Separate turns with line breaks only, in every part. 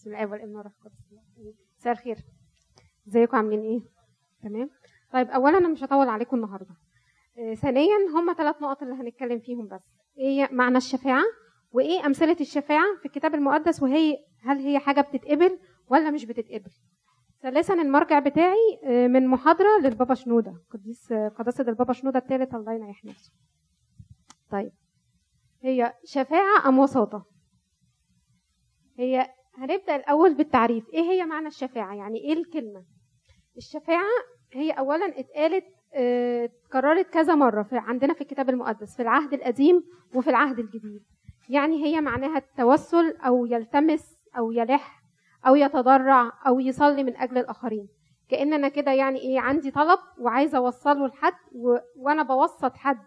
بسم الله والإبن والروح القدس. مساء الخير. ازيكم؟ عاملين إيه؟ تمام. طيب اولا أنا مش هطول عليكم النهارده. آه، ثانيا هم ثلاث نقط اللي هنتكلم فيهم بس. إيه معنى الشفاعة؟ وإيه أمثلة الشفاعة في الكتاب المقدس؟ وهي هل هي حاجة بتتقبل ولا مش بتتقبل؟ ثالثا المرجع بتاعي آه، من محاضرة للبابا شنودة. قديس قداسة البابا شنودة الثالث الله ينيح نفسه. طيب هي شفاعة أم وساطة؟ هي هنبدأ الأول بالتعريف. إيه هي معنى الشفاعة؟ يعني إيه الكلمة؟ الشفاعة هي اولا اتقالت آه، اتكررت كذا مرة في عندنا في الكتاب المقدس في العهد القديم وفي العهد الجديد. يعني هي معناها التوسل أو يلتمس أو يلح أو يتضرع أو يصلي من أجل الآخرين. كان أنا كده يعني إيه عندي طلب وعايزه أوصله لحد و... وأنا بوسط حد.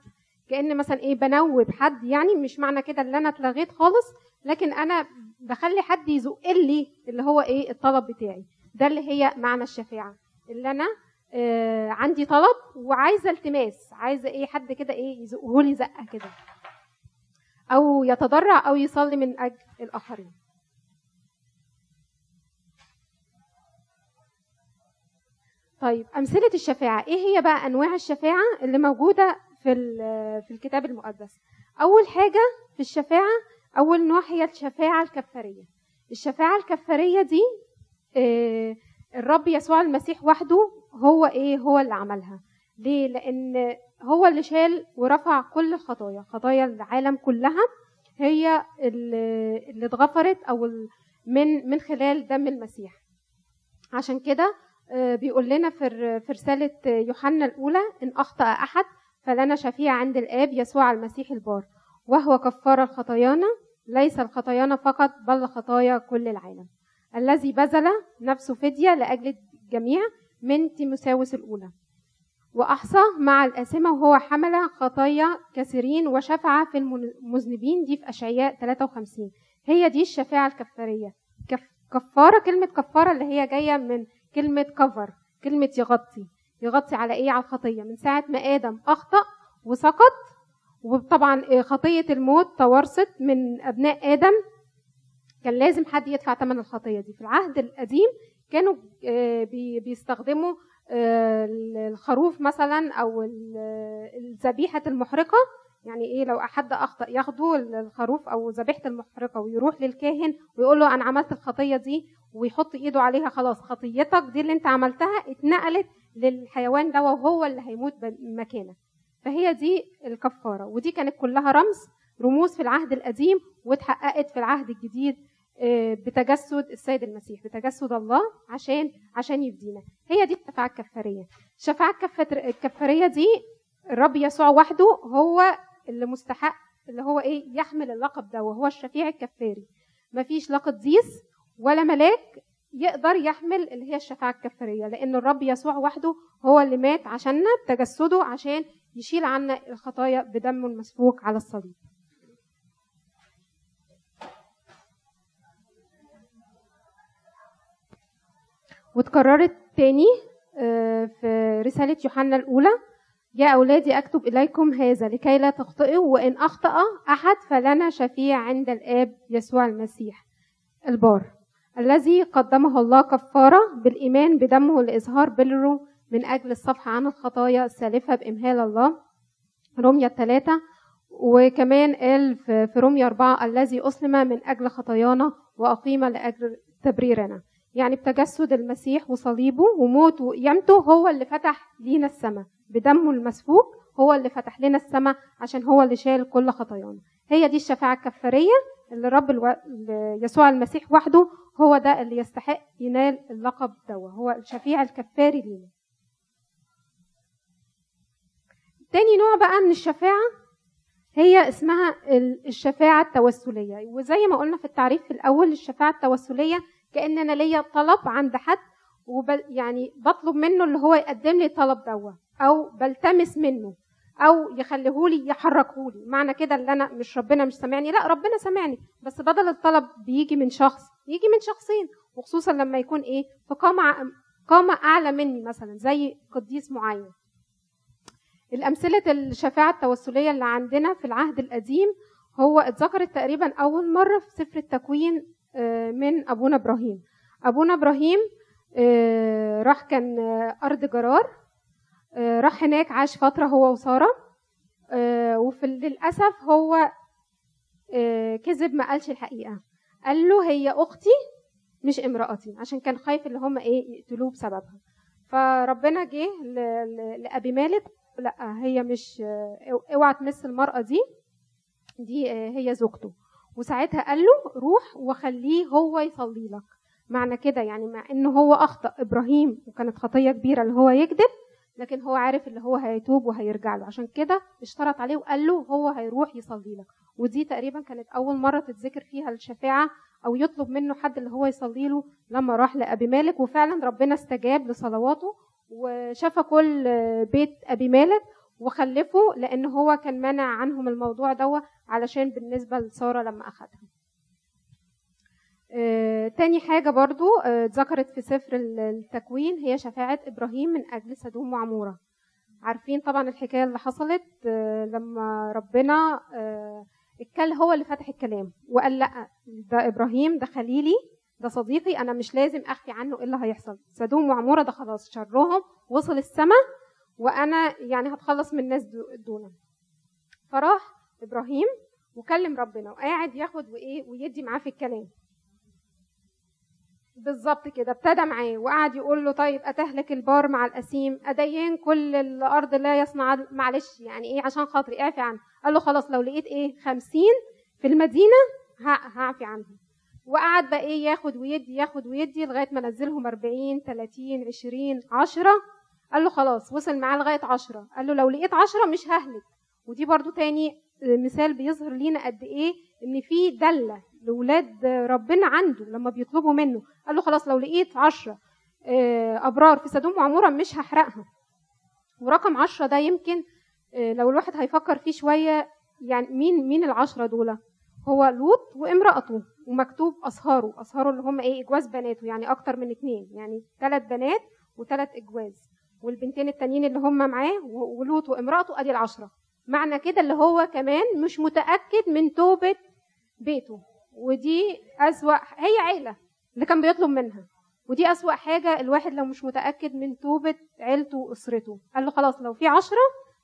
كأن مثلا إيه بنوب حد. يعني مش معنى كده إن أنا اتلغيت خالص لكن أنا بخلي حد يزق لي اللي هو إيه الطلب بتاعي. ده اللي هي معنى الشفاعه اللي أنا آه عندي طلب وعايزة التماس عايزة إيه حد كده إيه يزقه لي زقة كده. أو يتضرع أو يصلي من أجل الآخرين. طيب أمثلة الشفاعه إيه هي بقى أنواع الشفاعه اللي موجودة في في الكتاب المقدس؟ أول حاجة في الشفاعه أول نوع هي الشفاعة الكفارية. الشفاعة الكفارية دي آه، الرب يسوع المسيح وحده هو إيه؟ هو اللي عملها. ليه؟ لأن هو اللي شال ورفع كل الخطايا خطايا العالم كلها هي اللي اتغفرت ال- من من خلال دم المسيح. عشان كده آه، بيقول لنا في في رسالة يوحنا الأولى إن أخطأ أحد فلنا شفيع عند الآب يسوع المسيح البار. وهو كفار الخطايانا ليس الخطايانا فقط بل خطايا كل العالم. الذي بذل نفسه فدية لأجل الجميع من تيموساوس الأولى. وأحصى مع الآثمة وهو حمل خطايا كثيرين وشفع في المذنبين دي في أشعياء 53 هي دي الشفاعة الكفارية. كف كفارة كلمة كفارة اللي هي جاية من كلمة كفر كلمة يغطي. يغطي على إيه؟ على الخطية. من ساعة ما آدم أخطأ وسقط وطبعا خطية الموت توارثت من أبناء آدم. كان لازم حد يدفع ثمن الخطية دي. في العهد القديم كانوا آه، بي- بيستخدموا آه، الخروف مثلا أو ال- الذبيحة المحرقة. يعني إيه لو حد أخطأ ياخدوا الخروف أو ذبيحة المحرقة ويروح للكاهن ويقول له أنا عملت الخطية دي ويحط إيده عليها خلاص خطيتك دي اللي أنت عملتها اتنقلت للحيوان ده وهو اللي هيموت مكانك فهي دي الكفارة ودي كانت كلها رمز رموز في العهد القديم واتحققت في العهد الجديد آه، بتجسد السيد المسيح بتجسد الله عشان عشان يفدينا هي دي الشفاعة الكفارية. الشفاعة الكفت- الكفارية دي الرب يسوع وحده هو اللي مستحق اللي هو إيه يحمل اللقب ده وهو الشفيع الكفاري. مفيش لا قديس ولا ملاك يقدر يحمل اللي هي الشفاعة الكفارية لأن الرب يسوع وحده هو اللي مات عشاننا بتجسده عشان يشيل عنا الخطايا بدمه المسفوك على الصليب. واتكررت تاني آه، في رسالة يوحنا الأولى يا أولادي أكتب إليكم هذا لكي لا تخطئوا وإن أخطأ أحد فلنا شفيع عند الآب يسوع المسيح. البار. الذي قدمه الله كفارة بالإيمان بدمه لإظهار بره من أجل الصفح عن الخطايا السالفة بإمهال الله. رمية الثلاثة وكمان قال في رمية أربعة الذي أسلم من أجل خطايانا وأقيم لأجل تبريرنا. يعني بتجسد المسيح وصليبه وموته وقيامته هو اللي فتح لينا السماء. بدمه المسفوك هو اللي فتح لنا السماء عشان هو اللي شال كل خطايانا. هي دي الشفاعة الكفارية اللي رب ألو... يسوع المسيح وحده هو ده اللي يستحق ينال اللقب ده هو الشفيع الكفاري لينا. تاني نوع بقى من الشفاعة هي اسمها ال- الشفاعة التوسلية. وزي ما قلنا في التعريف في الأول الشفاعة التوسلية كأن أنا ليا طلب عند حد وبل يعني بطلب منه اللي هو يقدم لي الطلب دوا أو بلتمس منه أو يخليهولي يحركهولي. معنى كده اللي أنا مش ربنا مش سامعني. لا ربنا سامعني. بس بدل الطلب بيجي من شخص يجي من شخصين. وخصوصا لما يكون إيه؟ في قامة قامة أعلى مني مثلا زي قديس معين. الأمثلة الشفاعة التوسلية اللي عندنا في العهد القديم هو اتذكرت تقريبا أول مرة في سفر التكوين آه، من أبونا إبراهيم. أبونا إبراهيم آه، راح كان آه، أرض جرار راح هناك عاش فترة هو وسارة آه، وفي للأسف هو كذب ما قالش الحقيقة. قال له هي أختي مش امرأتي عشان كان خايف اللي هم إيه يقتلوه بسببها. فربنا جه ل- ل- لأبي مالك لا هي مش اوعى تمس المرأة دي دي هي زوجته. وساعتها قال له روح وخليه هو يصلي لك. معنى كده يعني مع انه هو أخطأ. إبراهيم وكانت خطية كبيرة اللي هو يكذب لكن هو عارف اللي هو هيتوب وهيرجع له. عشان كده اشترط عليه وقال له هو هيروح يصلي لك. ودي تقريبا كانت أول مرة تتذكر فيها الشفاعة أو يطلب منه حد اللي هو يصلي له لما راح لأبي مالك. وفعلا ربنا استجاب لصلواته وشفى كل بيت أبي مالك وخلفه لأن هو كان مانع عنهم الموضوع دوا علشان بالنسبة لسارة لما أخذها. آه، تاني حاجة برضو آه، اتذكرت في سفر ال- التكوين هي شفاعة إبراهيم من أجل سدوم وعمورة. عارفين طبعا الحكاية اللي حصلت آه، لما ربنا اتكلم هو اللي فتح الكلام وقال لأ ده إبراهيم ده خليلي ده صديقي أنا مش لازم أخفي عنه إيه اللي هيحصل. سدوم وعمورة ده خلاص شرهم وصل السماء وأنا يعني هتخلص من الناس دو- دون فراح إبراهيم وكلم ربنا وقاعد ياخد وإيه ويدي معاه في الكلام. بالظبط كده ابتدى معاه وقعد يقول له طيب أتهلك البار مع الأسيم؟ ادين كل الأرض لا يصنع معلش يعني إيه عشان خاطري أعفي عنه. قال له خلاص لو لقيت إيه خمسين في المدينة هعفي عنهم. وقعد بقى إيه ياخد ويدي ياخد ويدي لغاية ما نزلهم 40 30 20 10 قال له خلاص وصل معاه لغاية 10 قال له لو لقيت 10 مش ههلك. ودي برضو تاني مثال بيظهر لينا قد إيه إن في دلة لولاد ربنا عنده لما بيطلبوا منه. قال له خلاص لو لقيت عشرة آه، أبرار في سدوم وعمورة مش هحرقها ورقم عشرة ده يمكن آه، لو الواحد هيفكر فيه شوية يعني مين مين العشرة دول؟ هو لوط وامرأته. ومكتوب أصهاره أصهاره اللي هم إيه؟ إجواز بناته يعني أكتر من اتنين. يعني ثلاث بنات وثلاث إجواز. والبنتين التانيين اللي هم معاه ولوط وامرأته أدي العشرة. معنى كده اللي هو كمان مش متأكد من توبة بيته. ودي أسوأ هي عيلة اللي كان بيطلب منها. ودي أسوأ حاجة الواحد لو مش متأكد من توبة عيلته وأسرته. قال له خلاص لو في عشرة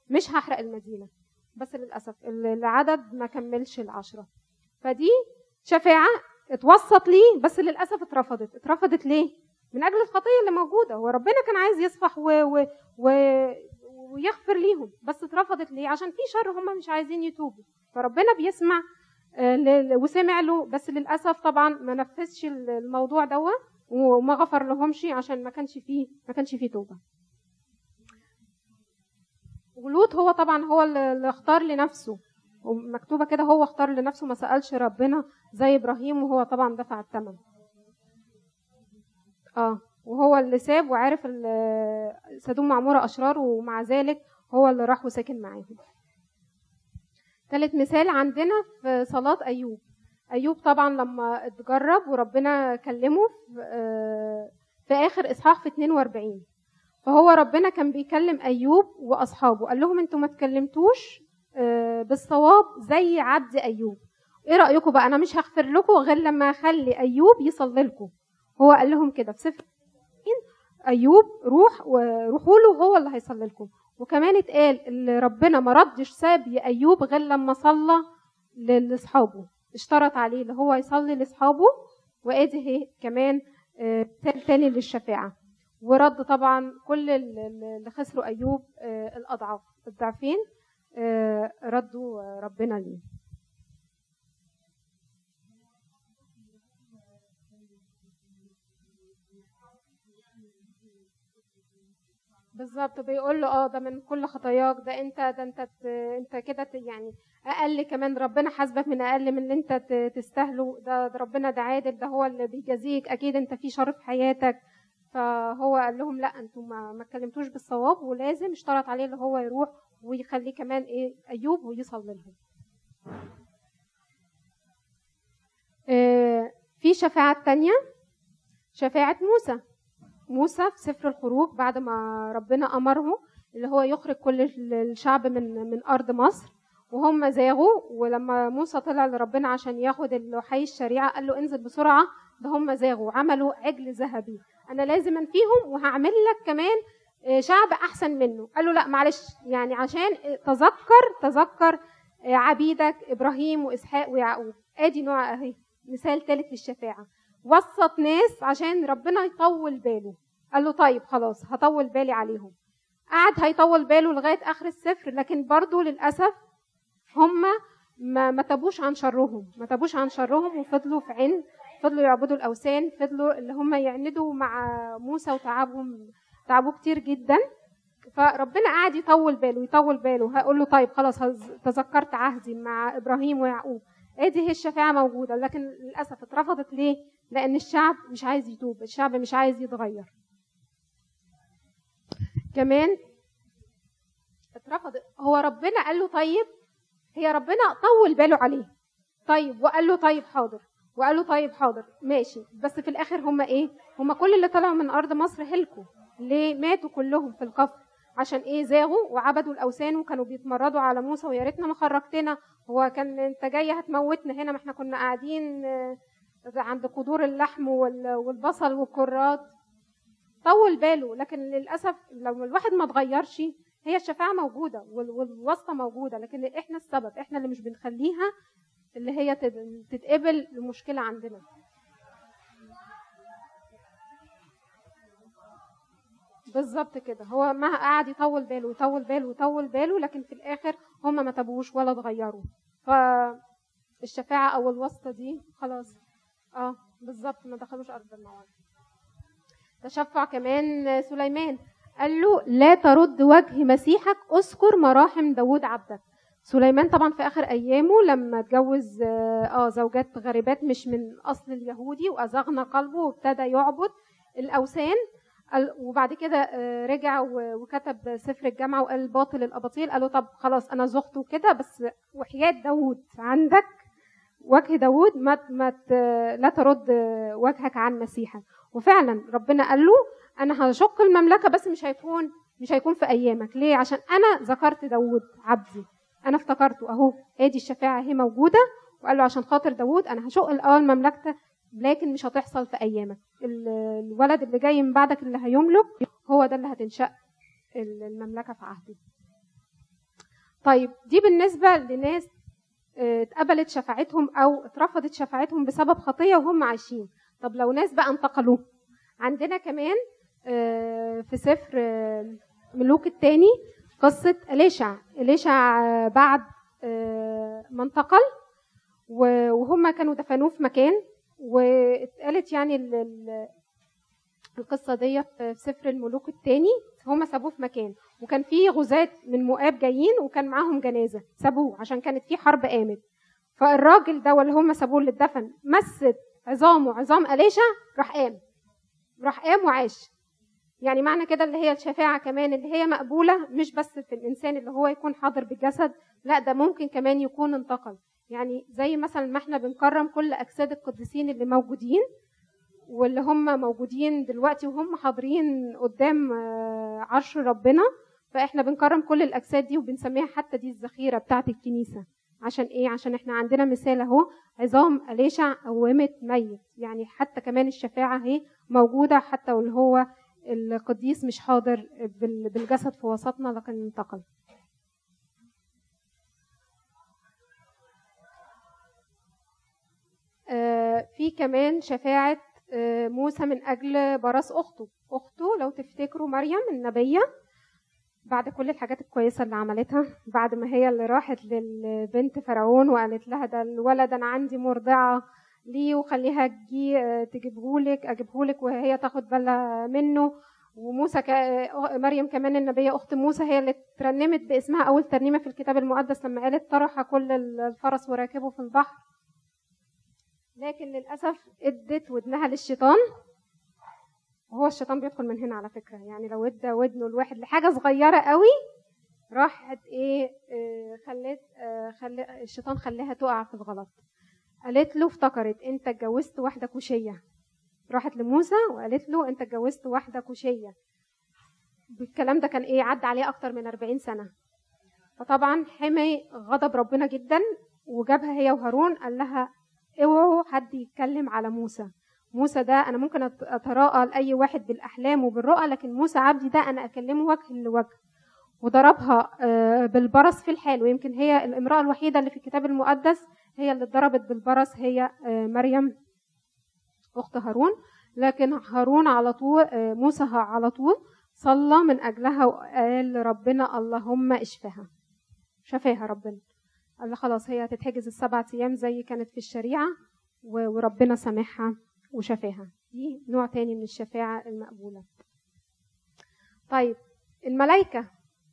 مش هحرق المدينة. بس للأسف ال- العدد ما كملش العشرة. فدي شفاعة اتوسط ليه بس للأسف اترفضت. اترفضت ليه؟ من أجل الخطية اللي موجودة. هو ربنا كان عايز يصفح و... و... و... ويغفر ليهم بس اترفضت ليه؟ عشان في شر هم مش عايزين يتوبوا. فربنا بيسمع آه، وسمع له بس للأسف طبعا ما نفذش ال- الموضوع دوا وما غفر لهمش عشان ما كانش فيه ما كانش فيه توبة. ولوط هو طبعا هو اللي اختار لنفسه. ومكتوبة كده هو اختار لنفسه ما سألش ربنا زي إبراهيم وهو طبعا دفع الثمن آه وهو اللي ساب وعارف سدوم معمورة أشرار ومع ذلك هو اللي راح وساكن معاهم. ثالث مثال عندنا في صلاة أيوب. أيوب طبعا لما اتجرب وربنا كلمه في, آه، في آخر إصحاح في 42 فهو ربنا كان بيكلم أيوب وأصحابه قال لهم أنتوا ما تكلمتوش آه، بالصواب زي عبد أيوب. إيه رأيكم بقى؟ أنا مش هغفر لكم غير لما أخلي أيوب يصلي لكم. هو قال لهم كده في سفر أيوب روح وروحوا له هو اللي هيصلي لكم. وكمان اتقال اللي ربنا ما ردش ساب أيوب غير لما صلى لأصحابه. اشترط عليه اللي هو يصلي لأصحابه وآدي هي كمان آه، مثال تاني للشفاعة. ورد طبعا كل ال- ال- اللي خسروا أيوب آه، الاضعاف الضعفين آه، ردوا آه، ربنا ليه بالظبط بيقول له آه ده من كل خطاياك ده أنت ده أنت أنت كده يعني أقل كمان ربنا حاسبك من أقل من اللي أنت تستاهله. ده, ده ربنا ده عادل ده هو اللي بيجازيك. أكيد أنت في شر في حياتك. فهو قال لهم لا أنتوا ما ما اتكلمتوش بالصواب ولازم اشترط عليه اللي هو يروح ويخليه كمان إيه أيوب ويصلي لهم آه، في شفاعة تانية شفاعة موسى. موسى في سفر الخروج بعد ما ربنا أمره اللي هو يخرج كل ال- الشعب من من أرض مصر وهم زاغوا ولما موسى طلع لربنا عشان ياخد اللوحي الشريعة قال له انزل بسرعة ده هم زاغوا عملوا عجل ذهبي. أنا لازم أنفيهم وهعمل لك كمان شعب أحسن منه. قال له لا معلش يعني عشان تذكر تذكر آه، عبيدك إبراهيم وإسحاق ويعقوب. آدي نوع أهي مثال ثالث للشفاعة. وسط ناس عشان ربنا يطول باله. قال له طيب خلاص هطول بالي عليهم. قعد هيطول باله لغاية آخر السفر لكن برضه للأسف هم ما ما تابوش عن شرهم. ما تابوش عن شرهم وفضلوا في عند فضلوا يعبدوا الأوثان فضلوا اللي هم يعندوا مع موسى وتعبهم. تعبوه كتير جدا. فربنا قعد يطول باله يطول باله. هقول له طيب خلاص تذكرت عهدي مع إبراهيم ويعقوب. ادي هي الشفاعة موجودة؟ لكن للأسف اترفضت ليه؟ لأن الشعب مش عايز يتوب الشعب مش عايز يتغير. كمان اترفض. هو ربنا قال له طيب؟ هي ربنا طول باله عليه. طيب وقال له طيب حاضر وقال له طيب حاضر ماشي. بس في الآخر هم إيه؟ هم كل اللي طلعوا من أرض مصر هلكوا. ليه ماتوا كلهم في القفر عشان إيه زاغوا وعبدوا الأوثان وكانوا بيتمردوا على موسى ويا ريتنا ما خرجتنا. هو كان أنت جاي هتموتنا هنا ما إحنا كنا قاعدين آه، عند قدور اللحم والبصل والكرات. طول باله لكن للأسف لو الواحد ما اتغيرش هي الشفاعة موجودة والواسطة موجودة لكن إحنا السبب إحنا اللي مش بنخليها اللي هي تتقبل المشكلة عندنا. بالظبط كده. هو ما قعد يطول باله ويطول باله ويطول باله لكن في الآخر هم ما تابوش ولا اتغيروا. فالشفاعه أو الواسطة دي خلاص. آه بالظبط ما دخلوش أرض الموعد. تشفع كمان سليمان. قال له لا ترد وجه مسيحك اذكر مراحم داود عبدك. سليمان طبعا في آخر أيامه لما اتجوز آه زوجات غريبات مش من أصل اليهودي وازغنا قلبه وابتدى يعبد الأوثان وبعد كده آه، رجع وكتب سفر الجامعة وقال باطل الأباطيل. قالوا طب خلاص أنا زغته كده بس وحياة داود عندك وجه داود ما ما لا ترد وجهك عن مسيحك. وفعلا ربنا قال له أنا هشق المملكة بس مش هيكون مش هيكون في أيامك. ليه؟ عشان أنا ذكرت داود عبدي. أنا افتكرته أهو. ادي الشفاعة اهي موجودة. وقال له عشان خاطر داود أنا هشق الأول مملكتك لكن مش هتحصل في أيامك. الولد اللي جاي من بعدك اللي هيملك هو ده اللي هتنشأ المملكة في عهده. طيب دي بالنسبة لناس آه، اتقبلت شفاعتهم أو اترفضت شفاعتهم بسبب خطية وهم عايشين. طب لو ناس بقى انتقلوا عندنا كمان آه، في سفر آه، ملوك الثاني قصة إليشع. إليشع بعد ما انتقل وهم كانوا دفنوه في مكان. واتقالت يعني القصة دي في سفر الملوك الثاني هم سابوه في مكان وكان في غزاة من مؤاب جايين وكان معاهم جنازة سابوه عشان كانت في حرب قامت فالراجل ده اللي هم سابوه اللي اتدفن مست عظامه عظام أليشا راح قام. راح قام وعاش. يعني معنى كده اللي هي الشفاعة كمان اللي هي مقبولة مش بس في الإنسان اللي هو يكون حاضر بالجسد لا ده ممكن كمان يكون انتقل. يعني زي مثلا ما إحنا بنكرم كل أجساد القديسين اللي موجودين واللي هم موجودين دلوقتي وهم حاضرين قدام آه، عرش ربنا فاحنا بنكرم كل الأجساد دي وبنسميها حتى دي الذخيرة بتاعه الكنيسة. عشان إيه؟ عشان إحنا عندنا مثال أهو عظام أليشع قومت ميت. يعني حتى كمان الشفاعة أهي موجودة حتى واللي هو القديس مش حاضر بالجسد في وسطنا لكن انتقل. في كمان شفاعة آه، موسى من أجل براس أخته. أخته لو تفتكروا مريم النبية بعد كل الحاجات الكويسة اللي عملتها بعد ما هي اللي راحت للبنت فرعون وقالت لها ده الولد أنا عندي مرضعة ليه وخليها تجي آه، تجيبهولك أجيبهولك وهي تاخد بالها منه. وموسى ك... مريم كمان النبية أخت موسى هي اللي ترنمت باسمها أول ترنيمة في الكتاب المقدس لما قالت طرح كل الفرس وراكبه في البحر. لكن للأسف ادت ودنها للشيطان وهو الشيطان بيدخل من هنا على فكرة. يعني لو ادى ودنه الواحد لحاجة صغيرة قوي راحت إيه آه خلت آه خلي الشيطان خلاها تقع في الغلط. قالت له افتكرت أنت اتجوزت واحدة كوشية. راحت لموسى وقالت له أنت اتجوزت واحدة كوشية. الكلام ده كان إيه عدى عليه أكتر من 40 سنة. فطبعا حمي غضب ربنا جدا وجابها هي وهارون قال لها اوعوا حد يتكلم على موسى. موسى ده أنا ممكن أتراءى لأي واحد بالأحلام وبالرؤى لكن موسى عبدي ده أنا أكلمه وجه لوجه وضربها آه، بالبرص في الحال. ويمكن هي الامرأة الوحيدة اللي في الكتاب المقدس هي اللي اتضربت بالبرص هي آه، مريم أخت هارون. لكن هارون على طول آه، موسى على طول صلى من أجلها وقال لربنا اللهم اشفها. شفاها ربنا. قال خلاص هي هتتحجز السبع أيام زي كانت في الشريعة وربنا سامحها وشفاها. دي نوع تاني من الشفاعة المقبولة. طيب الملائكة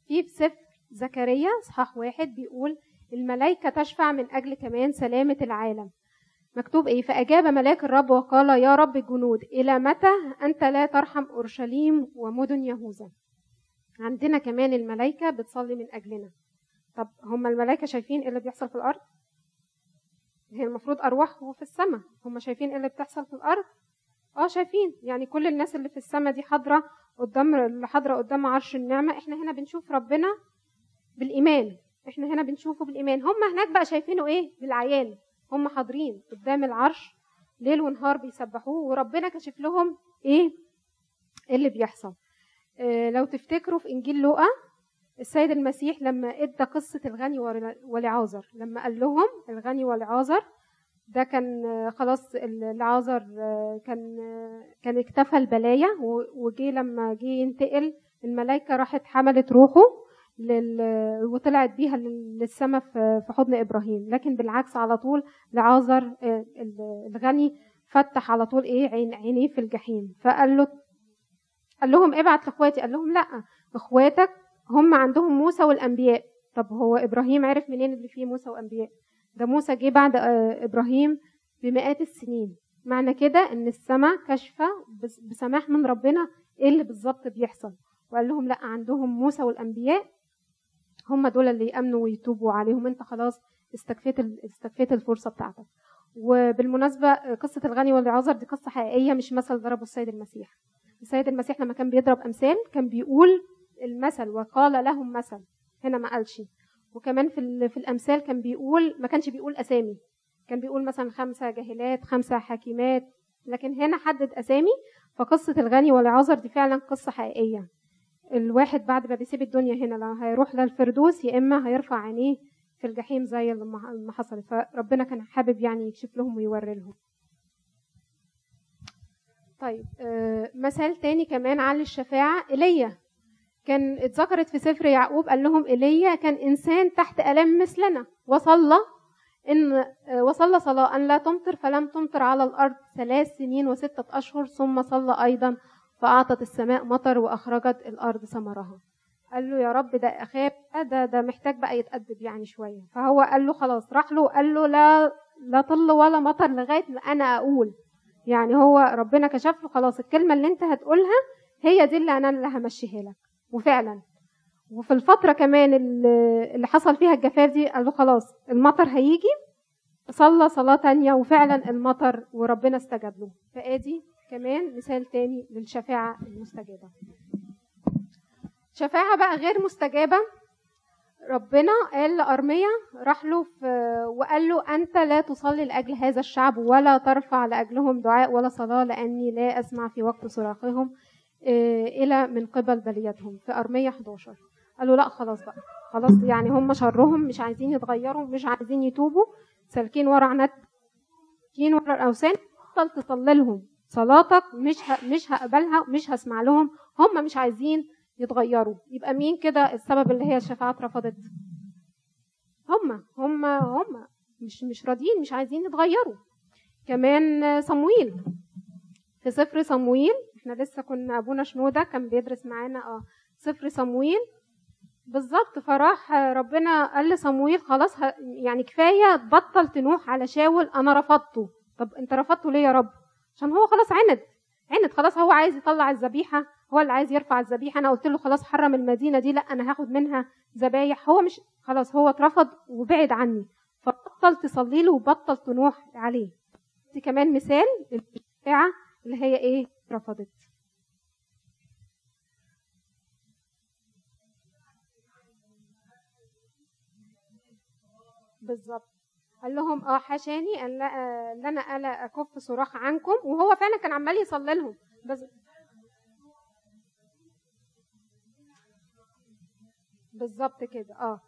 في في سفر زكريا اصحاح واحد بيقول الملائكة تشفع من أجل كمان سلامة العالم. مكتوب إيه؟ فأجاب ملاك الرب وقال يا رب الجنود إلى متى أنت لا ترحم أورشليم ومدن يهوذا؟ عندنا كمان الملائكة بتصلي من أجلنا. طب هم الملائكة شايفين إيه اللي بيحصل في الأرض؟ هي المفروض أرواح في السماء. هم شايفين إيه اللي بتحصل في الأرض؟ آه شايفين. يعني كل الناس اللي في السماء دي حاضرة قدام اللي حاضرة قدام عرش النعمة إحنا هنا بنشوف ربنا بالإيمان. إحنا هنا بنشوفه بالإيمان. هم هناك بقى شايفينه إيه؟ بالعيان. هم حاضرين قدام العرش ليل ونهار بيسبحوه وربنا كشف لهم إيه اللي بيحصل. آه لو تفتكروا في إنجيل لوقا السيد المسيح لما ادى قصة الغني والعازر لما قال لهم الغني والعازر ده كان خلاص العازر كان كان اكتفى البلايا وجي لما جه ينتقل الملائكة راحت حملت روحه لل... وطلعت بيها للسماء في حضن إبراهيم. لكن بالعكس على طول لعازر الغني فتح على طول إيه عين عينيه في الجحيم. فقال له قال لهم ابعت لإخواتي. قال لهم لا إخواتك هم عندهم موسى والأنبياء. طب هو إبراهيم عرف منين اللي فيه موسى وأنبياء؟ ده موسى جه بعد آه، إبراهيم بمئات السنين. معنى كده إن السماء كشفه بسماح من ربنا إيه اللي بالظبط بيحصل. وقال لهم لأ عندهم موسى والأنبياء هم دول اللي يأمنوا ويتوبوا عليهم. أنت خلاص استكفيت استكفيت الفرصة بتاعتك. وبالمناسبة قصة الغني والعازر دي قصة حقيقية مش مثل ضربه السيد المسيح. السيد المسيح لما كان بيضرب أمثال كان بيقول المثل وقال لهم مثل هنا ما قالش. وكمان في في الأمثال كان بيقول ما كانش بيقول أسامي. كان بيقول مثلا خمسة جاهلات خمسة حكيمات لكن هنا حدد أسامي فقصة الغني والعذر دي فعلا قصة حقيقية. الواحد بعد ما بيسيب الدنيا هنا لو هيروح للفردوس يا إما هيرفع عينيه في الجحيم زي ما حصل فربنا كان حابب يعني يكشف لهم ويوري لهم. طيب آه مثال تاني كمان على الشفاعة إيليا. كان اتذكرت في سفر يعقوب قال لهم ايليا كان إنسان تحت الام مثلنا. وصلى إن وصلى صلاة أن لا تمطر فلم تمطر على الأرض ثلاث سنين وستة أشهر ثم صلى أيضا فأعطت السماء مطر وأخرجت الأرض ثمرها. قال له يا رب ده أخاب ده ده محتاج بقى يتأدب يعني شوية. فهو قال له خلاص راح له قال له لا لا طل ولا مطر لغاية ما أنا أقول. يعني هو ربنا كشف له خلاص الكلمة اللي أنت هتقولها هي دي اللي أنا اللي همشيها لك. وفعلا. وفي الفترة كمان اللي حصل فيها الجفاف دي قالوا خلاص المطر هيجي صلى صلاة تانية وفعلا المطر وربنا استجاب له فآدي كمان مثال تاني للشفاعة المستجابة. شفاعة بقى غير مستجابة ربنا قال لأرميا راح له في وقال له أنت لا تصلي لأجل هذا الشعب ولا ترفع لأجلهم دعاء ولا صلاة لأني لا أسمع في وقت صراخهم. إلى من قبل بليتهم في أرمية 11 قالوا لا خلاص بقى. خلاص يعني هم شرهم مش عايزين يتغيروا مش عايزين يتوبوا. سالكين ورا عناد سالكين ورا الأوثان. بطل تصلي لهم. صلاتك مش ه... مش هقبلها مش هسمع لهم. هم مش عايزين يتغيروا. يبقى مين كده السبب اللي هي الشفاعات رفضت هم هم هم. مش مش راضيين مش عايزين يتغيروا. كمان صمويل. في سفر صمويل إحنا لسه كنا ابونا شنودة كان بيدرس معانا آه سفر صمويل. بالظبط فراح ربنا قال لصمويل خلاص يعني كفاية بطل تنوح على شاول أنا رفضته. طب أنت رفضته ليه يا رب؟ عشان هو خلاص عند عند خلاص هو عايز يطلع الذبيحة هو اللي عايز يرفع الذبيحة. أنا قلت له خلاص حرم المدينة دي لا أنا هاخد منها ذبايح. هو مش خلاص هو اترفض وبعد عني. فبطل تصلي له وبطل تنوح عليه. دي كمان مثال للشفاعه اللي هي إيه؟ رفضت. بالظبط. قال لهم آه حاشاني أن لا آه، أن أنا ألا أكف صراخ عنكم وهو فعلا كان عمال يصلي لهم. بس بالظبط كده آه.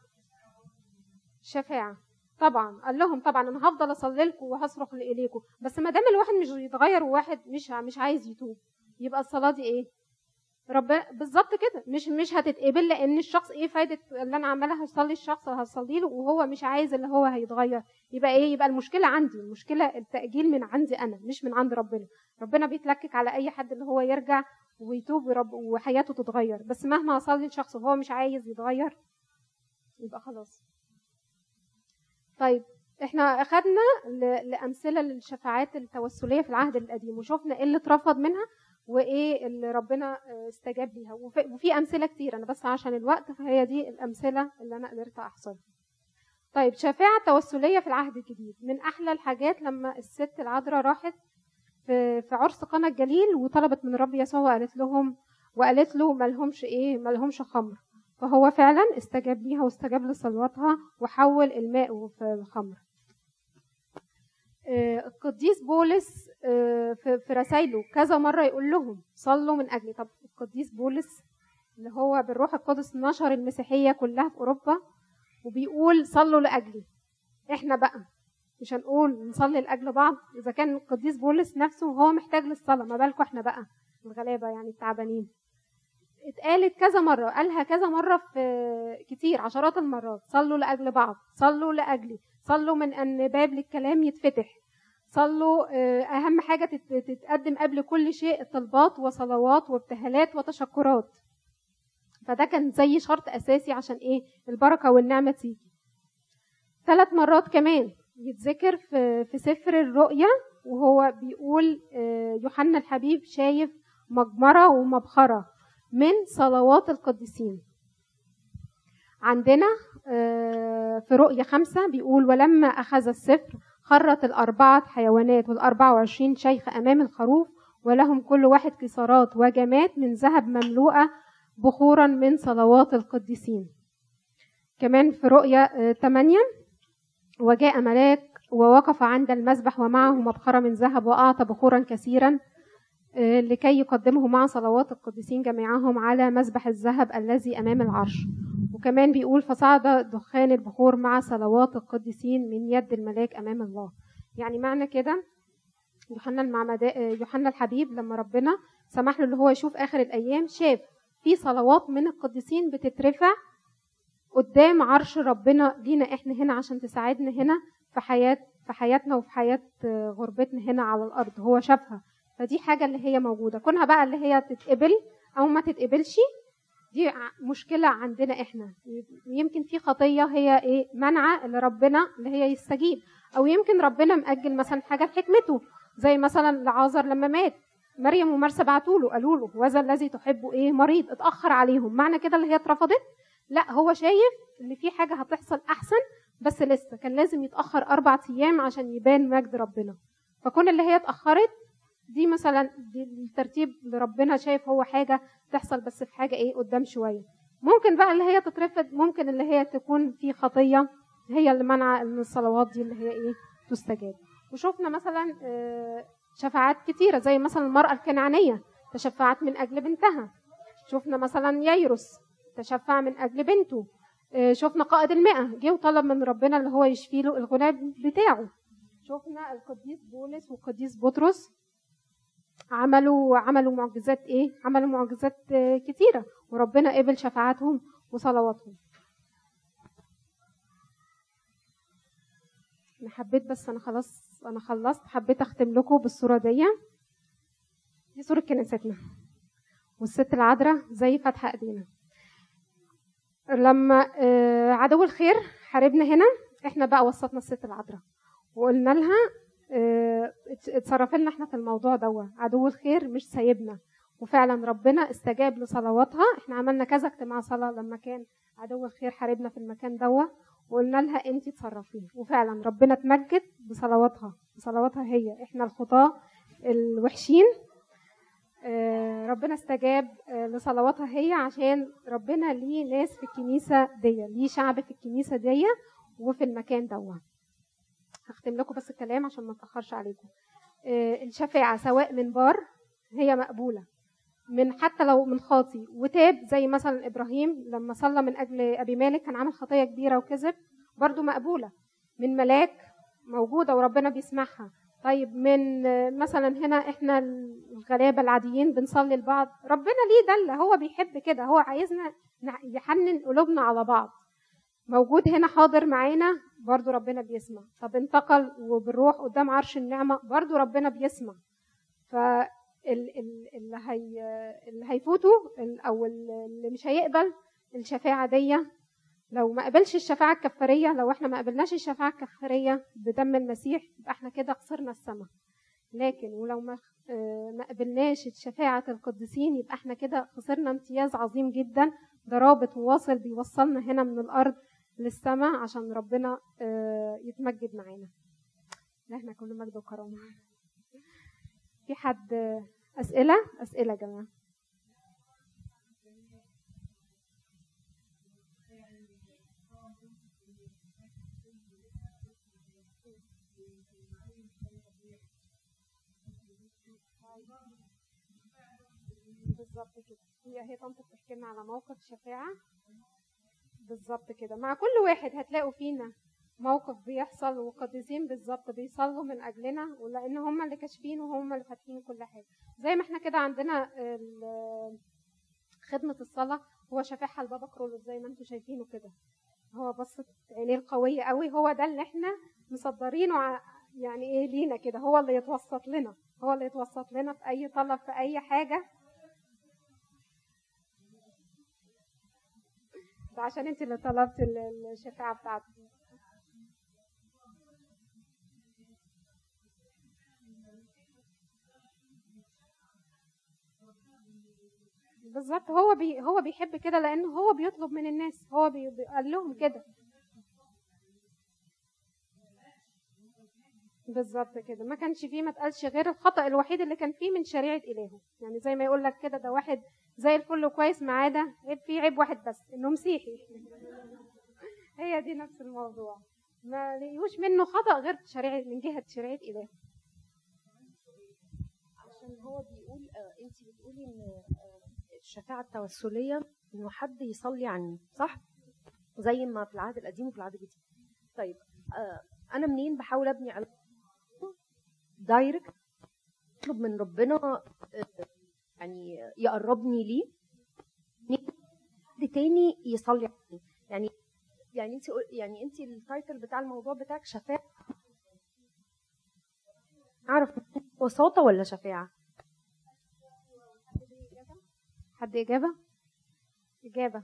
شفاعة. طبعا قال لهم طبعا أنا هفضل اصلي لكم وهصرخ اليكم بس ما دام الواحد مش يتغير وواحد مش مش عايز يتوب. يبقى الصلاة دي إيه؟ ربنا بالظبط كده. مش مش هتتقبل لأن الشخص إيه فايدة اللي أنا عماله هصلي الشخص هصلي له وهو مش عايز اللي هو هيتغير. يبقى إيه؟ يبقى المشكلة عندي. المشكلة التأجيل من عندي أنا مش من عند ربنا. ربنا بيتلكك على أي حد اللي هو يرجع ويتوب ورب وحياته تتغير. بس مهما اصلي الشخص وهو مش عايز يتغير يبقى خلاص. طيب إحنا أخدنا ل- لأمثلة للشفاعات التوسلية في العهد القديم وشفنا إيه اللي اترفض منها وإيه اللي ربنا آه، استجاب ليها. وفي, أمثلة كتير أنا بس عشان الوقت فهي دي الأمثلة اللي أنا قدرت احصرها طيب شفاعة توسلية في العهد الجديد من أحلى الحاجات لما الست العذراء راحت في, عرس قنا الجليل وطلبت من رب يسوع وقالت لهم وقالت له مالهمش إيه مالهمش خمر. فهو فعلا استجاب ليها واستجاب لصلواتها وحول الماء في خمر آه، القديس بولس آه، في رسائله كذا مرة يقول لهم صلوا من أجلي. طب القديس بولس اللي هو بالروح القدس نشر المسيحية كلها في أوروبا وبيقول صلوا لأجلي. إحنا بقى مش هنقول نصلي لأجل بعض. إذا كان القديس بولس نفسه هو محتاج للصلاة ما بالكم إحنا بقى الغلابة يعني التعبانين. اتقالت كذا مرة قالها كذا مرة في كتير عشرات المرات. صلوا لأجل بعض صلوا لأجلي صلوا من أن باب للكلام يتفتح صلوا آه، أهم حاجة تت- تتقدم قبل كل شيء طلبات وصلوات وابتهالات وتشكرات. فده كان زي شرط أساسي عشان إيه؟ البركة والنعمة تيجي. ثلاث مرات كمان يتذكر في في سفر الرؤيا وهو بيقول آه، يوحنا الحبيب شايف مجمرة ومبخرة. من صلوات القديسين. عندنا آه، في رؤية خمسة بيقول ولما أخذ السفر خرت الأربعة حيوانات والأربعة وعشرين شيخ أمام الخروف ولهم كل واحد كسارات وجمات من ذهب مملوءة بخورا من صلوات القديسين. كمان في رؤيا 8 وجاء ملاك ووقف عند المذبح ومعه مبخرة من ذهب وأعطى بخورا كثيرا آه، لكي يقدمه مع صلوات القديسين جميعهم على مذبح الذهب الذي أمام العرش. وكمان بيقول فصعد دخان البخور مع صلوات القديسين من يد الملاك أمام الله. يعني معنى كده يوحنا المعمدا آه، يوحنا الحبيب لما ربنا سمح له اللي هو يشوف آخر الأيام شاف في صلوات من القديسين بتترفع قدام عرش ربنا لينا إحنا هنا عشان تساعدنا هنا في حياة في حياتنا وفي حياة آه، غربتنا هنا على الأرض. هو شافها. فدي حاجة اللي هي موجودة. كونها بقى اللي هي تتقبل أو ما تتقبلش دي مشكلة عندنا إحنا. يمكن في خطية هي إيه منع اللي ربنا اللي هي يستجيب. أو يمكن ربنا مأجل مثلا حاجة لحكمته زي مثلا لعازر لما مات. مريم ومرسى بعتوا له قالوا له وذا الذي تحبه إيه؟ مريض اتأخر عليهم. معنى كده اللي هي اترفضت؟ لا هو شايف إن في حاجة هتحصل أحسن بس لسه كان لازم يتأخر أربع أيام عشان يبان مجد ربنا. فكون اللي هي اتأخرت دي مثلا دي الترتيب اللي ربنا شايف هو حاجة تحصل بس في حاجة إيه قدام شوية. ممكن بقى اللي هي تترفض ممكن اللي هي تكون في خطية هي اللي منع إن الصلوات دي اللي هي إيه تستجاب. وشفنا مثلا آه، شفاعات كتيرة زي مثلا المرأة الكنعانية تشفعت من أجل بنتها. شفنا مثلا ييروس تشفع من أجل بنته. آه، شفنا قائد المئة جه وطلب من ربنا اللي هو يشفي له الغلام بتاعه. شفنا القديس بولس والقديس بطرس عملوا عملوا معجزات إيه؟ عملوا معجزات آه، كتيرة. وربنا قبل شفاعاتهم وصلواتهم. أنا حبيت بس أنا خلاص أنا خلصت. حبيت أختم لكم بالصورة دي. دي صورة كنيستنا. والست العذراء زي فاتحه إيدينا. لما آه، عدو الخير حاربنا هنا إحنا بقى وسطنا الست العذراء. وقلنا لها اتصرف لنا إحنا في الموضوع دوا عدو الخير مش سايبنا. وفعلا ربنا استجاب لصلواتها. إحنا عملنا كذا اجتماع صلاة لما كان عدو الخير حاربنا في المكان دوا وقلنا لها انت تصرفي وفعلا ربنا اتمجد بصلواتها. بصلواتها هي. إحنا الخطاة الوحشين. آه، ربنا استجاب آه، لصلواتها هي عشان ربنا ليه ناس في الكنيسة دي ليه شعب في الكنيسة دي وفي المكان دوت هختم لكم بس الكلام عشان ما أتأخرش عليكم. آه، الشفاعة سواء من بار هي مقبولة. من حتى لو من خاطي. وتاب زي مثلا إبراهيم لما صلى من أجل أبي مالك كان عامل خطية كبيرة وكذب برضو مقبولة. من ملاك موجودة وربنا بيسمعها. طيب من آه، مثلا هنا إحنا الغلابة العاديين بنصلي لبعض. ربنا ليه دلة؟ هو بيحب كده. هو عايزنا يحنن قلوبنا على بعض. موجود هنا حاضر معانا برضو ربنا بيسمع. طب انتقل وبالروح قدام عرش النعمة برضو ربنا بيسمع. ال- اللي هي اللي هيفوتوا أو اللي مش هيقبل الشفاعة دي. لو ما قبلش الشفاعة الكفارية لو إحنا ما قبلناش الشفاعة الكفارية بدم المسيح يبقى إحنا كده خسرنا السماء. لكن ولو ما آه، ما قبلناش شفاعة القديسين يبقى إحنا كده خسرنا امتياز عظيم جدا. ده رابط وواصل بيوصلنا هنا من الأرض للسماء عشان ربنا آه، يتمجد معانا. إحنا كل مجد وكرامة. في حد أسئلة؟ أسئلة يا جماعة. بالظبط كده. هي هي طنط بتحكي لنا على موقف شفاعة. بالظبط كده. مع كل واحد هتلاقوا فينا موقف بيحصل وقديسين بالظبط بيصلوا من أجلنا ولأن هم اللي كاشفين وهم اللي فاتحين كل حاجة. زي ما إحنا كده عندنا خدمة الصلاة هو شفاعها لبابا كرولوس زي ما أنتم شايفينه كده. هو بصت عينيه القويه قوي هو ده اللي إحنا مصدرينه يعني إيه لينا كده هو اللي يتوسط لنا هو اللي يتوسط لنا في أي طلب في أي حاجة. عشان انت اللي طلبت ال- الشفاعة بتاعته بالظبط. هو بي هو بيحب كده لأنه هو بيطلب من الناس. هو بي قال لهم كده. بالظبط كده. ما كانش فيه ما اتقالش غير الخطأ الوحيد اللي كان فيه من شريعة إلهه. يعني زي ما يقول لك كده ده واحد زي الفل وكويس ما عدا عيب فيه عيب واحد بس إنه مسيحي. هي دي نفس الموضوع. ما لقيوش منه خطأ غير شريعة من جهة شريعة إلهه
عشان هو بيقول آه أنت بتقولي إن آه الشفاعة التوسلية إنه حد يصلي عني صح؟ زي ما في العهد القديم وفي العهد الجديد. طيب آه أنا منين بحاول أبني علاقة؟ دايركت أطلب من ربنا آه يعني يقربني ليه حد تاني يصلي عني يعني يعني انت يعني انت التايتل بتاع الموضوع بتاعك شفاعة. أعرف وساطه ولا شفاعة؟
حد إجابة؟ إجابة.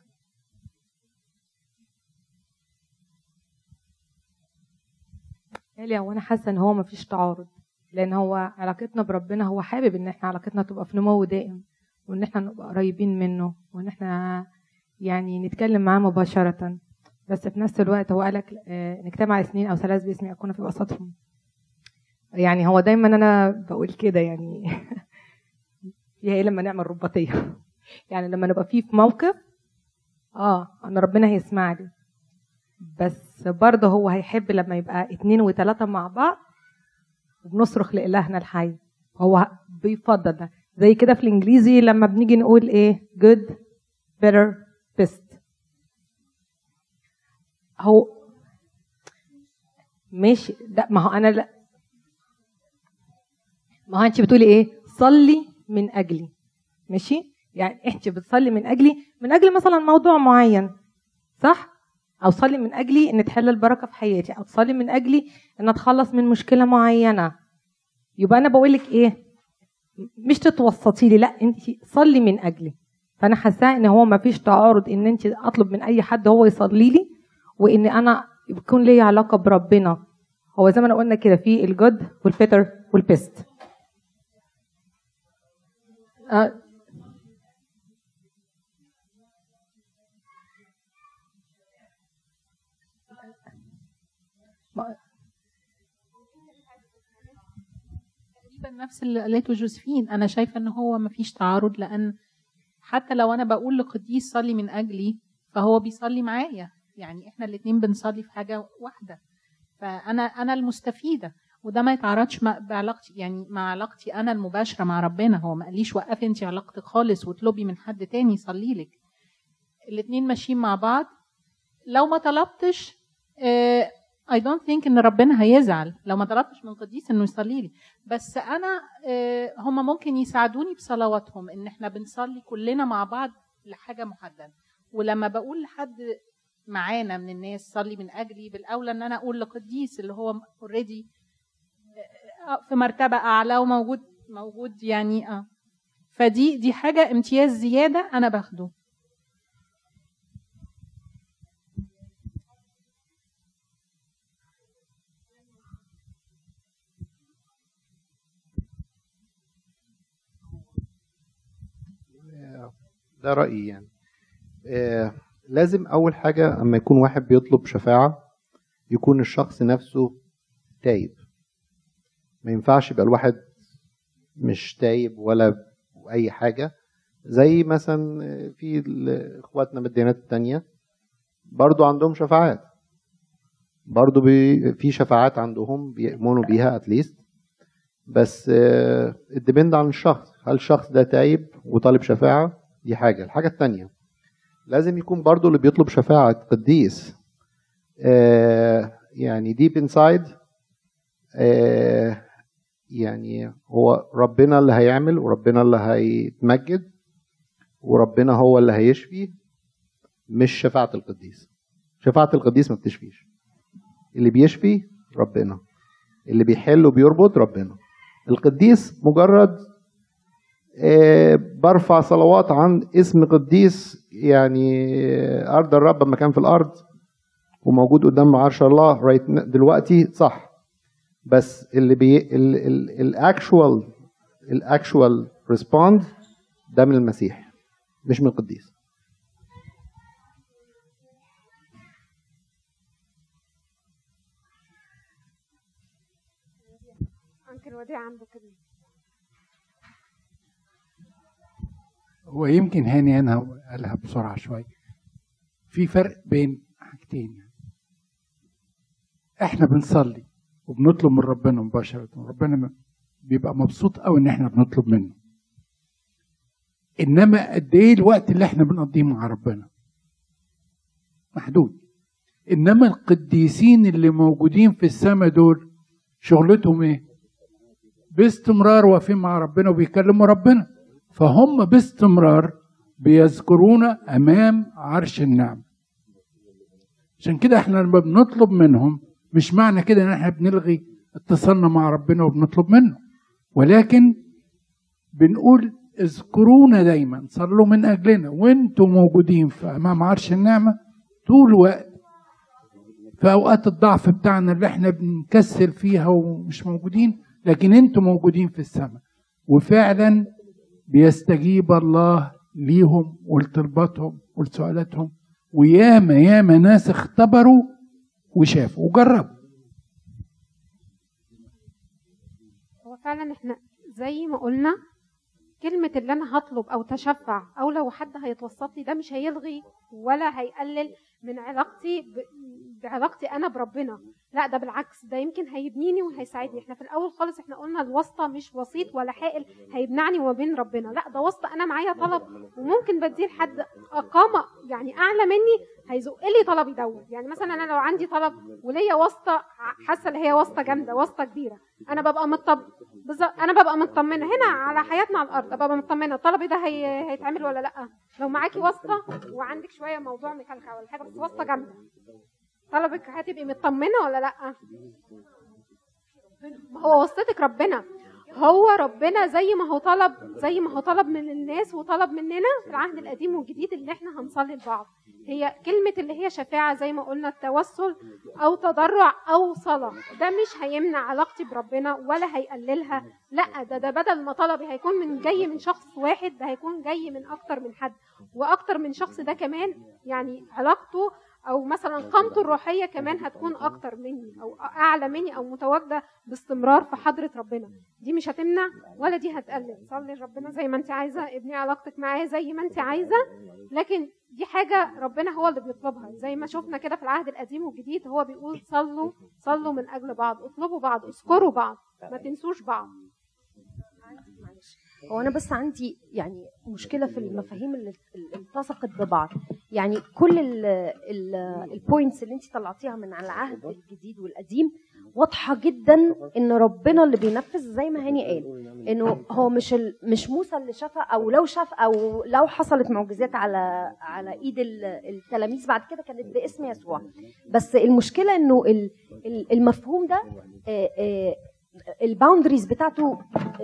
بالي هو أنا حاسة إن هو مفيش تعارض. لأن هو علاقتنا بربنا هو حابب إن إحنا علاقتنا تبقى في نمو دائم وإن إحنا نبقى قريبين منه وإن إحنا يعني نتكلم معاه مباشرة. بس في نفس الوقت هو قالك آه، نجتمع اثنين أو ثلاث باسمي أكون في وسطهم. يعني هو دايما أنا بقول كده يعني. فيها إيه لما نعمل رباطية؟ يعني لما نبقى فيه في موقف آه انا ربنا هيسمع لي بس برضه هو هيحب لما يبقى اتنين وتلاتة مع بعض وبنصرخ لإلهنا الحي. هو بيفضل ده. زي كده في الإنجليزي لما بنيجي نقول إيه؟ good better best. هو ماشي. لا ما هو أنا لا. ما هو أنت بتقولي إيه؟ صلي من أجلي. ماشي؟ يعني أنت بتصلي من أجلي. من أجل مثلا موضوع معين صح؟ أو صلي من أجلي إن تحل البركة في حياتي أو تصلي من أجلي إن أتخلص من مشكلة معينة. يبقى أنا بقول لك إيه؟ مش تتوسطي لي لا أنت صلي من أجلي. فأنا حاساه إن هو ما فيش تعارض إن أنت أطلب من أي حد هو يصلي لي وإن أنا يكون لي علاقة بربنا. هو زي ما أنا قلنا كده في ال good وال better وال
best نفس اللي قالته جوزفين. أنا شايفة إن هو مفيش تعارض لأن حتى لو أنا بقول لقديس صلي من أجلي فهو بيصلي معايا. يعني إحنا الاتنين بنصلي في حاجة واحدة. فأنا أنا المستفيدة. وده ما يتعارضش بعلاقتي يعني مع علاقتي أنا المباشرة مع ربنا. هو ما قاليش وقفي انت علاقتك خالص واطلبي من حد تاني يصلي لك. الاتنين ماشيين مع بعض. لو ما طلبتش آه I don't think إن ربنا هيزعل. لو ما طلبتش من قديس إنه يصلي لي. بس أنا آه هم ممكن يساعدوني بصلواتهم. إن إحنا بنصلي كلنا مع بعض لحاجة محددة. ولما بقول لحد معانا من الناس صلي من أجلي بالأولى إن أنا أقول لقديس اللي هو اوريدي في مرتبة أعلى وموجود موجود يعني آه. فدي دي حاجة امتياز زيادة أنا باخده.
ده رأيي يعني. آه لازم أول حاجة أما يكون واحد بيطلب شفاعة يكون الشخص نفسه تايب. ما ينفعش يبقى الواحد مش تايب ولا أي حاجة. زي مثلا في إخواتنا من الديانات التانية برضو عندهم شفاعات. برضو بي في شفاعات عندهم بيؤمنوا بيها at least بس ال depend عن الشخص. هل الشخص ده تايب وطالب شفاعة؟ دي حاجة. الحاجة التانية لازم يكون برضو اللي بيطلب شفاعة قديس آه، يعني deep inside يعني هو ربنا اللي هيعمل وربنا اللي هيتمجد وربنا هو اللي هيشفي مش شفاعة القديس. شفاعة القديس ما بتشفيش. اللي بيشفي ربنا اللي بيحل وبيربط ربنا. القديس مجرد آه، برفع صلوات عن اسم قديس يعني آه، أرض الرب لما كان في الأرض وموجود قدام عرش الله right دلوقتي صح. بس اللي بي ال actual ال actual respond ده من المسيح مش من القديس.
انكل وديع عنده كلمه
هو يمكن هاني أنا قالها بسرعة شوية. في فرق بين حاجتين. إحنا بنصلي وبنطلب من ربنا مباشرة ربنا بيبقى مبسوط قوي إن إحنا بنطلب منه. إنما قد إيه الوقت اللي إحنا بنقضيه مع ربنا؟ محدود. إنما القديسين اللي موجودين في السماء دول شغلتهم إيه؟ باستمرار واقفين مع ربنا وبيكلموا ربنا. فهم باستمرار بيذكرون أمام عرش النعم. عشان كده إحنا لما بنطلب منهم مش معنى كده إن إحنا بنلغي اتصالنا مع ربنا وبنطلب منه. ولكن بنقول اذكرونا دايما صلوا من أجلنا وأنتم موجودين في أمام عرش النعمة طول الوقت. في أوقات الضعف بتاعنا اللي إحنا بنكسل فيها ومش موجودين لكن أنتم موجودين في السماء. وفعلا بيستجيب الله ليهم ولطلباتهم ولسؤالاتهم وياما ياما ناس اختبروا وشافوا وجربوا
هو فعلا إحنا زي ما قلنا كلمة اللي أنا هطلب أو تشفع أو لو حد هيتوسط لي ده مش هيلغي ولا هيقلل من علاقتي. بعلاقتي أنا بربنا لا ده بالعكس ده يمكن هيبنيني وهيساعدني. إحنا في الأول خالص إحنا قلنا الواسطة مش وسيط ولا حائل هيمنعني وما بين ربنا. لا ده واسطة أنا معايا طلب وممكن بديه لحد أقامة يعني أعلى مني هيزق لي طلبي دوت يعني مثلا أنا لو عندي طلب وليا واسطة حاسة اللي هي واسطة جامدة واسطة كبيرة أنا ببقى مطب بالظبط أنا ببقى مطمنة. هنا على حياتنا على الأرض ببقى مطمنة. طلبي ده هي... هيتعمل ولا لأ؟ لو معاكي واسطة وعندك شوية موضوع مكلكع ولا حاجة بس واسطة جامدة. طلبك هتبقي مطمنة ولا لأ؟ ما هو واسطتك ربنا. هو ربنا زي ما هو طلب زي ما هو طلب من الناس وطلب مننا في العهد القديم والجديد اللي إحنا هنصلي لبعض. هي كلمة اللي هي شفاعة زي ما قلنا التوسل أو تضرع أو صلاة. ده مش هيمنع علاقتي بربنا ولا هيقللها. لأ ده ده بدل ما طلبي هيكون من جاي من شخص واحد ده هيكون جاي من أكتر من حد. وأكتر من شخص ده كمان يعني علاقته أو مثلا قامته الروحية كمان هتكون أكتر مني أو أعلى مني أو متواجدة باستمرار في حضرة ربنا. دي مش هتمنع ولا دي هتقلل. صلي لربنا زي ما أنت عايزة. ابني علاقتك معاه زي ما أنت عايزة. لكن دي حاجة ربنا هو اللي بيطلبها. زي ما شفنا كده في العهد القديم والجديد هو بيقول صلوا صلوا من أجل بعض اطلبوا بعض اذكروا بعض ما تنسوش بعض.
هو أنا بس عندي يعني مشكلة في المفاهيم اللي التصقت ببعض. يعني كل البوينتس اللي انت طلعتيها من على العهد الجديد والقديم واضحة جدا إن ربنا اللي بينفذ زي ما هاني قال إنه هو مش مش موسى اللي شافها أو لو شاف أو لو حصلت معجزات على على إيد ال- التلاميذ. بعد كده كانت باسم يسوع. بس المشكلة إنه ال- ال- المفهوم ده الباوندريز بتاعته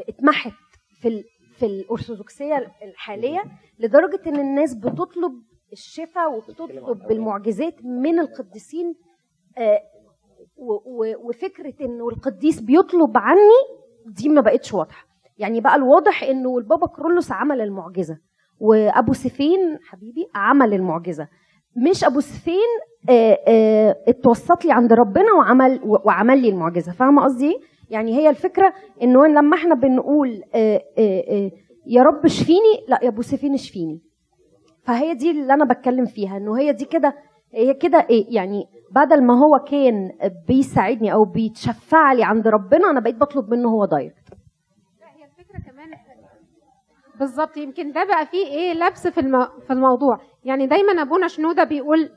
اتمحت. في في الأرثوذكسية الحاليه لدرجة إن الناس بتطلب الشفاء وبتطلب المعجزات من القديسين آه، وفكرة انه القديس بيطلب عني دي ما بقتش واضحة. يعني بقى الواضح إنه البابا كرولوس عمل المعجزة وأبو سفين حبيبي عمل المعجزة. مش أبو سفين آه، آه، اتوسط لي عند ربنا وعمل وعمل لي المعجزة. فاهمة قصدي إيه؟ يعني هي الفكرة انه لما إحنا بنقول آه، آه، آه، يا رب اشفيني لا يا أبو سفين اشفيني. فهي دي اللي أنا بتكلم فيها إنه هي دي كده هي كده إيه يعني بدل ما هو كان بيساعدني أو بيتشفع لي عند ربنا أنا بقيت بطلب منه هو دايركت.
لا هي الفكرة كمان بالظبط يمكن ده بقى فيه إيه لبس في الم... في الموضوع. يعني دايما أبونا شنودة بيقول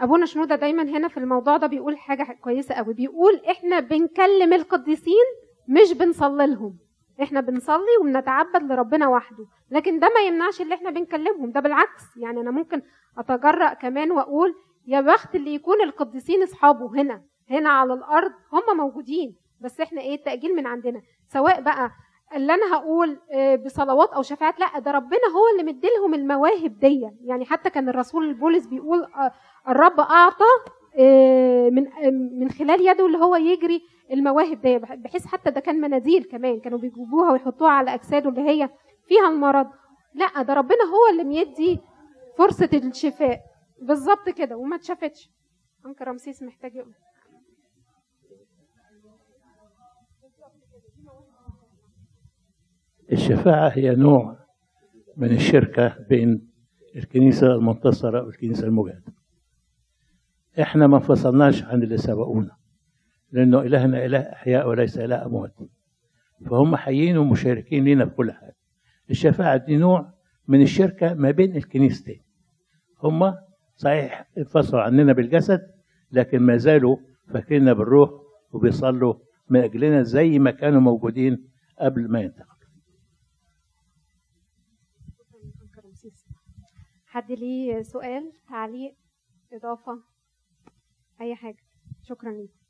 أبونا شنودة دايما هنا في الموضوع ده بيقول حاجة كويسة قوي بيقول إحنا بنكلم القديسين مش بنصلي لهم. إحنا بنصلي وبنتعبد لربنا وحده. لكن ده ما يمنعش اللي إحنا بنكلمهم. ده بالعكس. يعني أنا ممكن أتجرأ كمان وأقول يا بخت اللي يكون القديسين أصحابه هنا. هنا على الأرض هم موجودين. بس إحنا إيه؟ التأجيل من عندنا. سواء بقى اللي أنا هقول آه، بصلوات أو شفاعات لا ده ربنا هو اللي مديلهم المواهب دي يعني حتى كان الرسول بولس بيقول آه، الرب أعطى آه، من من خلال يده اللي هو يجري المواهب دي بحيث حتى ده كان مناديل كمان كانوا بيجيبوها ويحطوها على أجساده اللي هي فيها المرض. لا ده ربنا هو اللي بيدي فرصة الشفاء. بالظبط كده وما اتشافتش. أنكر رمسيس محتاج يقول
الشفاعة هي نوع من الشركة بين الكنيسة المنتصرة والكنيسة المجاهدة. إحنا ما انفصلناش عن اللي سبقونا لأنه إلهنا إله أحياء وليس إله أموات. فهم حيين ومشاركين لنا في كل حاجة. الشفاعة دي نوع من الشركة ما بين الكنيستين. هم صحيح انفصلوا عننا بالجسد لكن ما زالوا فاكريننا بالروح وبيصلوا من أجلنا زي ما كانوا موجودين قبل ما ينتقلوا
حد ليه سؤال تعليق إضافة أي حاجة. شكرا ليك